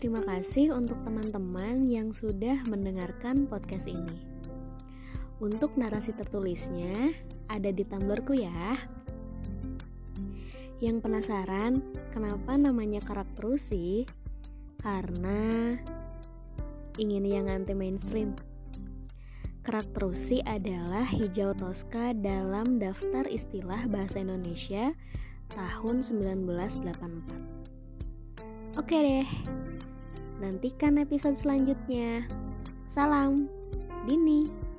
Terima kasih untuk teman-teman yang sudah mendengarkan podcast ini. Untuk narasi tertulisnya ada di Tumblrku ya. Yang penasaran kenapa namanya karakterusi? Karena ingin yang anti mainstream. Karakterusi adalah hijau toska dalam daftar istilah bahasa Indonesia tahun 1984. Oke deh, nantikan episode selanjutnya. Salam, Dini.